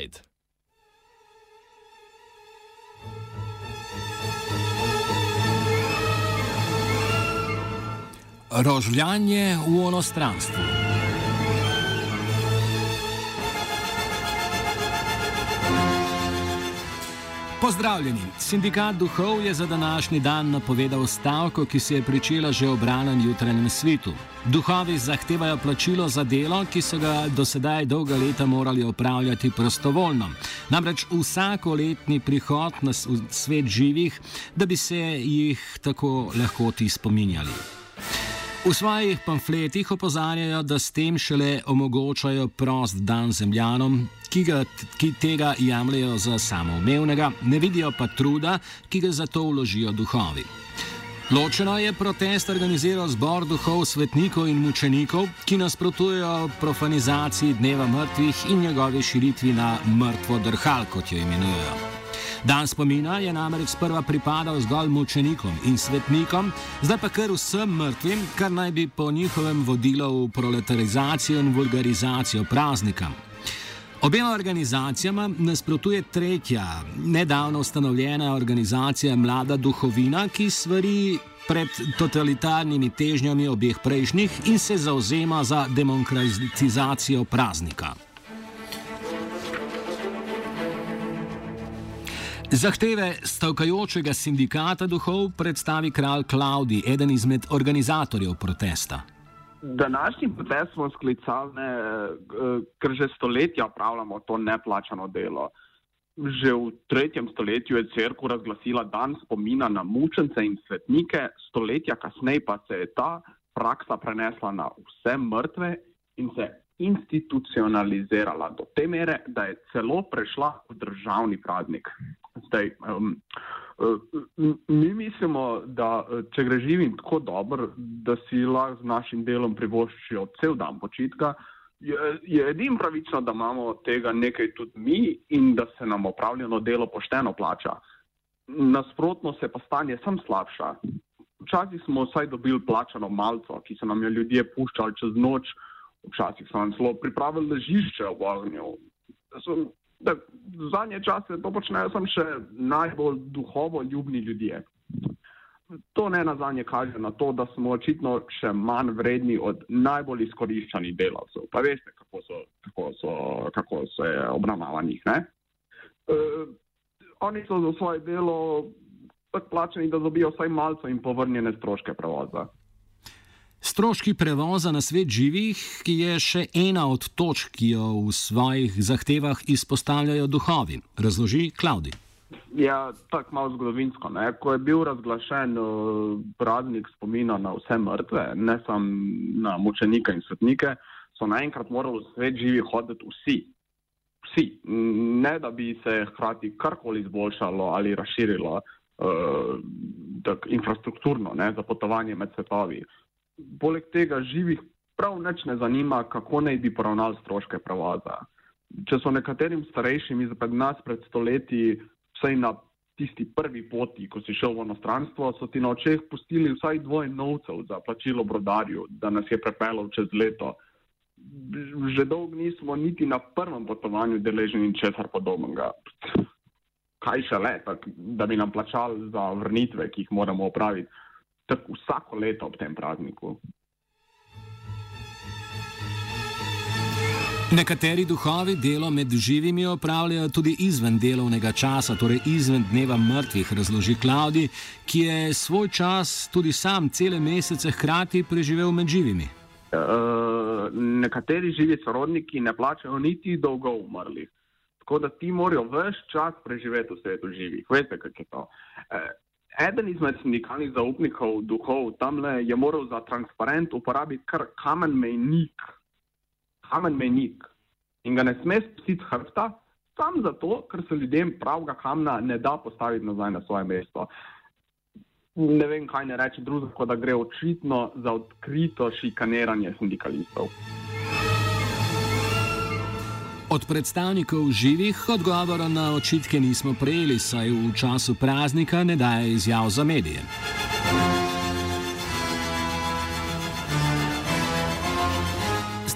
Pride. Rožljanje v onostranstvu. Pozdravljeni. Sindikat duhov je za današnji dan napovedal stavko, ki se je pričela že ob ranem jutranjem svitu. Duhovi zahtevajo plačilo za delo, ki so ga do sedaj dolga leta morali opravljati prostovoljno. Namreč vsako letni prihod na svet živih, da bi se jih tako lahko ti spominjali. V svojih pamfletih opozarjajo, da s tem šele omogočajo prost dan zemljanom, ki, ga, ki tega jemljajo za samoumevnega, ne vidijo pa truda, ki ga za to vložijo duhovi. Ločeno je protest organiziral zbor duhov svetnikov in mučenikov, ki nasprotujejo profanizaciji dneva mrtvih in njegovi širitvi na mrtvo drhal, kot jo imenujejo. Dan spomina je namreč sprva pripadal zgolj mučenikom in svetnikom, zdaj pa kar vsem mrtvim, kar naj bi po njihovem vodilo v proletarizacijo in vulgarizacijo praznika. Obema organizacijama nasprotuje tretja, nedavno ustanovljena organizacija Mlada duhovina, ki svari pred totalitarnimi težnjami obeh prejšnjih in se zauzema za demokratizacijo praznika. Zahteve stavkajočega sindikata duhov predstavi kralj Klaudi, eden izmed organizatorjev protesta. Današnji protest smo sklicali, ne, eh, ker že stoletja pravljamo to neplačano delo. Že v tretjem stoletju je crkva razglasila dan spomina na mučence in svetnike, stoletja kasneje pa se je ta praksa prenesla na vse mrtve in se institucionalizirala do te mere, da je celo prešla v državni praznik. Zdaj, um, mi mislimo, da uh, če gre živim tako dobro, da si lahko z našim delom privoščijo cel dan počitka, je, je edin pravično, da imamo tega nekaj tudi mi in da se nam opravljeno delo pošteno plača. Nasprotno se pa stanje sem slabša. Včasih smo vsaj dobili plačano malco, ki so nam jo ljudje puščali čez noč, včasih so nam celo pripravili ležišče v ognju da zadnje čase to počnejo samo še najbolj duhovo ljubni ljudje. To ne na zadnje kaže na to, da smo očitno še manj vredni od najbolj izkoriščanih delavcev. Pa veste, kako so, kako so, kako so obravnavani. E, oni so za svoje delo plačeni, da dobijo vsaj malce in povrnjene stroške prevoza. Stroški prevoza na svet živih, ki je še ena od točk, ki jo v svojih zahtevah izpostavljajo duhovi, razloži Klaudi. Ja, tako malo zgodovinsko. Ne? Ko je bil razglašen uh, praznik spomina na vse mrtve, ne samo na mučenike in svetnike, so naenkrat morali v svet živih hoditi vsi. Vsi. Ne da bi se hkrati karkoli izboljšalo ali razširilo uh, tak, infrastrukturno ne, za potovanje med svetovi poleg tega živih prav nič ne zanima, kako naj bi poravnali stroške prevoza. Če so nekaterim starejšim izpred nas pred stoletji, vsaj na tisti prvi poti, ko si šel v onostranstvo, so ti na očeh pustili vsaj dvoje novcev za plačilo brodarju, da nas je prepeljal čez leto. Že dolgo nismo niti na prvem potovanju deleženi česar podobnega. Kaj še le, da bi nam plačali za vrnitve, ki jih moramo opraviti tako vsako leto ob tem prazniku. Nekateri duhovi delo med živimi opravljajo tudi izven delovnega časa, torej izven dneva mrtvih, razloži Klaudi, ki je svoj čas tudi sam cele mesece hkrati preživel med živimi. Uh, nekateri živi sorodniki ne plačajo niti dolgo umrlih. Tako da ti morajo vse čas preživeti v svetu živih. Veste, kako je to. Uh, Eden izmed sindikalnih zaupnikov duhov tamle je moral za transparent uporabiti kar kamen mejnik, kamen mejnik in ga ne sme spustiti hrbta, sam zato, ker se ljudem pravega kamna ne da postaviti nazaj na svoje mesto. Ne vem, kaj ne reči drugega, kot da gre očitno za odkrito šikaniranje sindikalistov. Od predstavnikov živih odgovora na očitke nismo prejeli, saj v času praznika ne daje izjav za medije.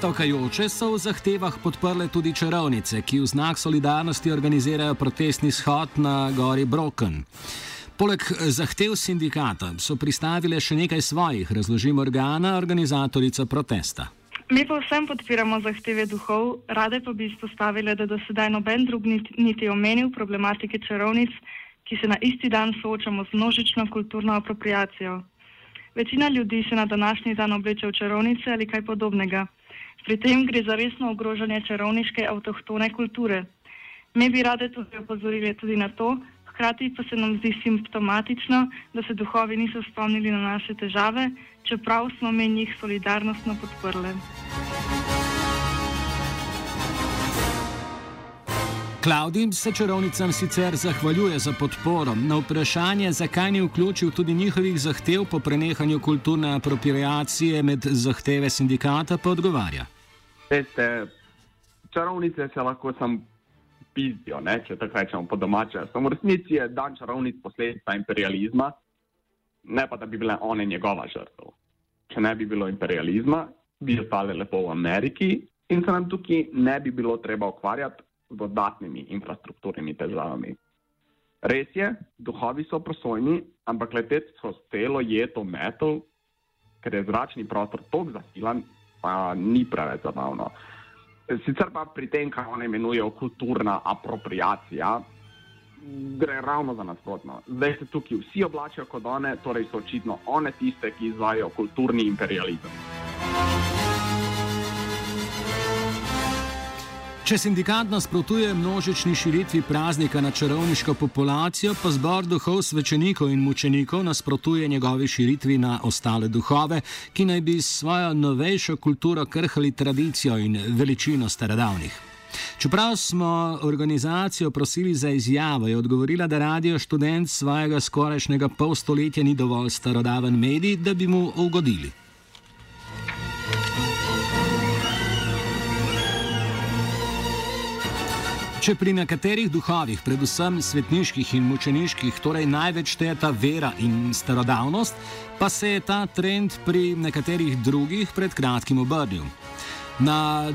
stavkajoče so v zahtevah podprle tudi čarovnice, ki v znak solidarnosti organizirajo protestni shod na gori Broken. Poleg zahtev sindikata so pristavile še nekaj svojih, razložim organa, organizatorica protesta. Mi pa vsem podpiramo zahteve duhov, rade pa bi izpostavili, da do sedaj noben drug niti omenil problematike čarovnic, ki se na isti dan soočamo z množično kulturno apropriacijo. Večina ljudi se na današnji dan obleče v čarovnice ali kaj podobnega. Pri tem gre za resno ogrožanje čarovniške avtohtone kulture. Mi bi rade tudi opozorili tudi na to, hkrati pa se nam zdi simptomatično, da se duhovi niso spomnili na naše težave, čeprav smo mi njih solidarnostno podprli. Klaudim se čarovnicam sicer zahvaljuje za podporo. Na vprašanje, zakaj ni vključil tudi njihovih zahtev po prenehanju kulturne apropriacije med zahteve sindikata, pa odgovarja. Veste, čarovnice se lahko sam pizdijo, ne, če tako rečemo po domače. Samo v resnici je dan čarovnic posledica imperializma, ne pa da bi bile one njegova žrtev. Če ne bi bilo imperializma, bi ostale lepo v Ameriki in se nam tukaj ne bi bilo treba ukvarjati z dodatnimi infrastrukturnimi težavami. Res je, duhovi so prosojni, ampak leteti so celo jeto metal, ker je zračni prostor tako zasilan, pa ni preveč zabavno. Sicer pa pri tem, kar oni imenujejo kulturna apropriacija, gre ravno za nasprotno. Zdaj se tukaj vsi oblačijo kot one, torej so očitno one tiste, ki izvajo kulturni imperializem. Če sindikat nasprotuje množični širitvi praznika na čarovniško populacijo, pa zbor duhov svečenikov in mučenikov nasprotuje njegovi širitvi na ostale duhove, ki naj bi s svojo novejšo kulturo krhali tradicijo in veličino starodavnih. Čeprav smo organizacijo prosili za izjavo, je odgovorila, da radio študent svojega skorajšnjega pol stoletja ni dovolj starodaven medij, da bi mu ugodili. Če pri nekaterih duhovih, predvsem svetniških in mučeniških, torej največ šteta vera in starodavnost, pa se je ta trend pri nekaterih drugih pred kratkim obrnil. Na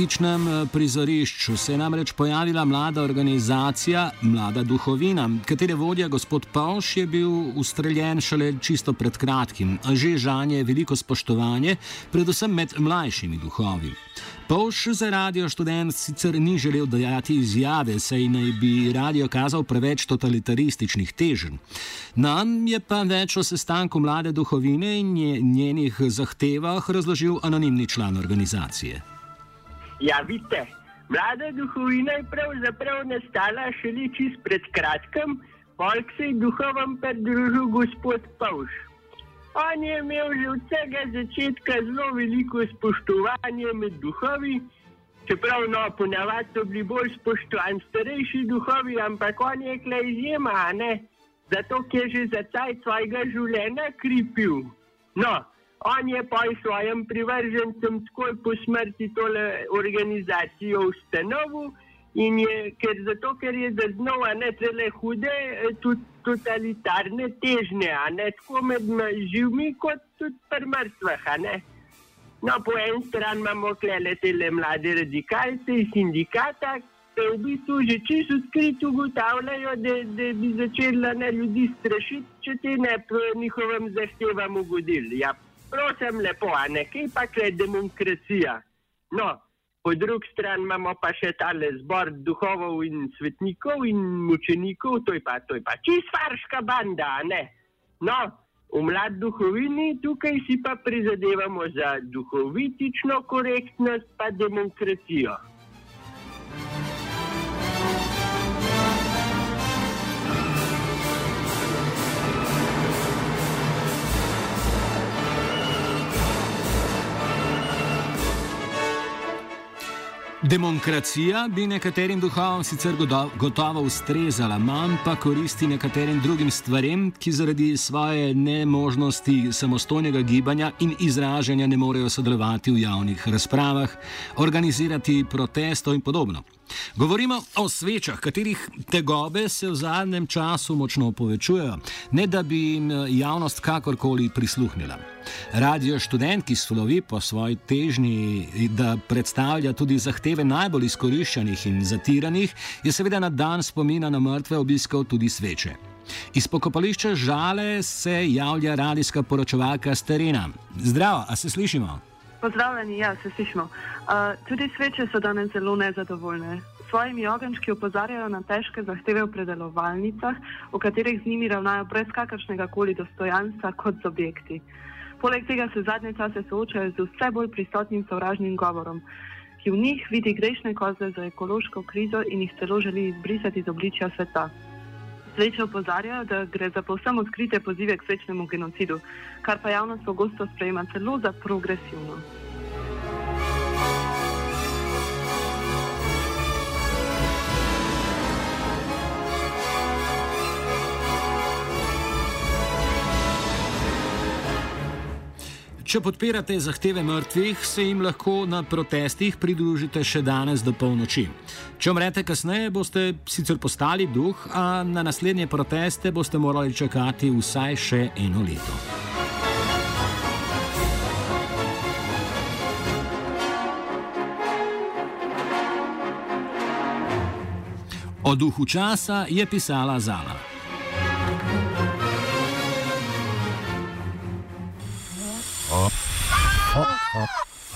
duhovitičnem prizorišču se je namreč pojavila mlada organizacija Mlada duhovina, katere vodja gospod Pavš je bil ustreljen šele čisto pred kratkim, že žanje veliko spoštovanje, predvsem med mlajšimi duhovi. Pavš za radio študent sicer ni želel dajati izjave, saj naj bi radio kazal preveč totalitarističnih teženj. Nam je pa več o sestanku mlade duhovine in njenih zahtevah razložil anonimni član organizacije. Ja, vidite, mlada duhovina je pravzaprav nastala šele čist pred kratkim, polk se je duhovom pridružil gospod Pavš. On je imel že od vsega začetka zelo veliko spoštovanja med duhovi, čeprav no, ponavadi so bili bolj spoštovani starejši duhovi, ampak on je kle izjema, ne? zato ker je že za caj svojega življenja kripil. No, on je pa s svojim privržencem takoj po smrti tole organizacijo ustanovil. In je, ker, zato, ker je zaznal, da je tele hude, eh, tudi totalitarne težnje, a ne tako med živimi, kot tudi pri mrtvih. No, po eni strani imamo klele tele mlade radikalce iz sindikata, ki v bistvu že čisto odkrito ugotavljajo, da, da bi začela ne ljudi strašiti, če te ne po njihovem zahtevam ugodili. Ja, prosim lepo, a ne, kaj pa je demokracija. No, Po drugi strani imamo pa še tale zbor duhovov in svetnikov in mučenikov, to je pa, to je pa čist farška banda, ne? No, v mlad duhovini tukaj si pa prizadevamo za duhovitično korektnost pa demokracijo. Demokracija bi nekaterim duhovom sicer gotovo ustrezala, manj pa koristi nekaterim drugim stvarem, ki zaradi svoje nemožnosti samostojnega gibanja in izražanja ne morejo sodelovati v javnih razpravah, organizirati protestov in podobno. Govorimo o svečah, katerih tegobe se v zadnjem času močno povečujejo, ne da bi jim javnost kakorkoli prisluhnila. Radio študent, ki slovi po svoji težnji, da predstavlja tudi zahteve najbolj izkoriščanih in zatiranih, je seveda na dan spomina na mrtve obiskal tudi sveče. Iz pokopališča žale se javlja radijska poročevalka Starina. Zdravo, a se slišimo? Pozdravljeni, ja, se slišimo. Uh, tudi sveče so danes zelo nezadovoljne. Svojimi ogenčki opozarjajo na težke zahteve v predelovalnicah, v katerih z njimi ravnajo brez kakršnega koli dostojanstva kot z objekti. Poleg tega se zadnje čase soočajo z vse bolj prisotnim sovražnim govorom, ki v njih vidi grešne koze za ekološko krizo in jih celo želi izbrisati iz obličja sveta. Sveče opozarjajo, da gre za povsem odkrite pozive k svečnemu genocidu, kar pa javnost pogosto sprejema celo za progresivno. Če podpirate zahteve mrtvih, se jim lahko na protestih pridružite še danes do polnoči. Če umrete kasneje, boste sicer postali duh, a na naslednje proteste boste morali čakati vsaj še eno leto. O duhu časa je pisala Zala.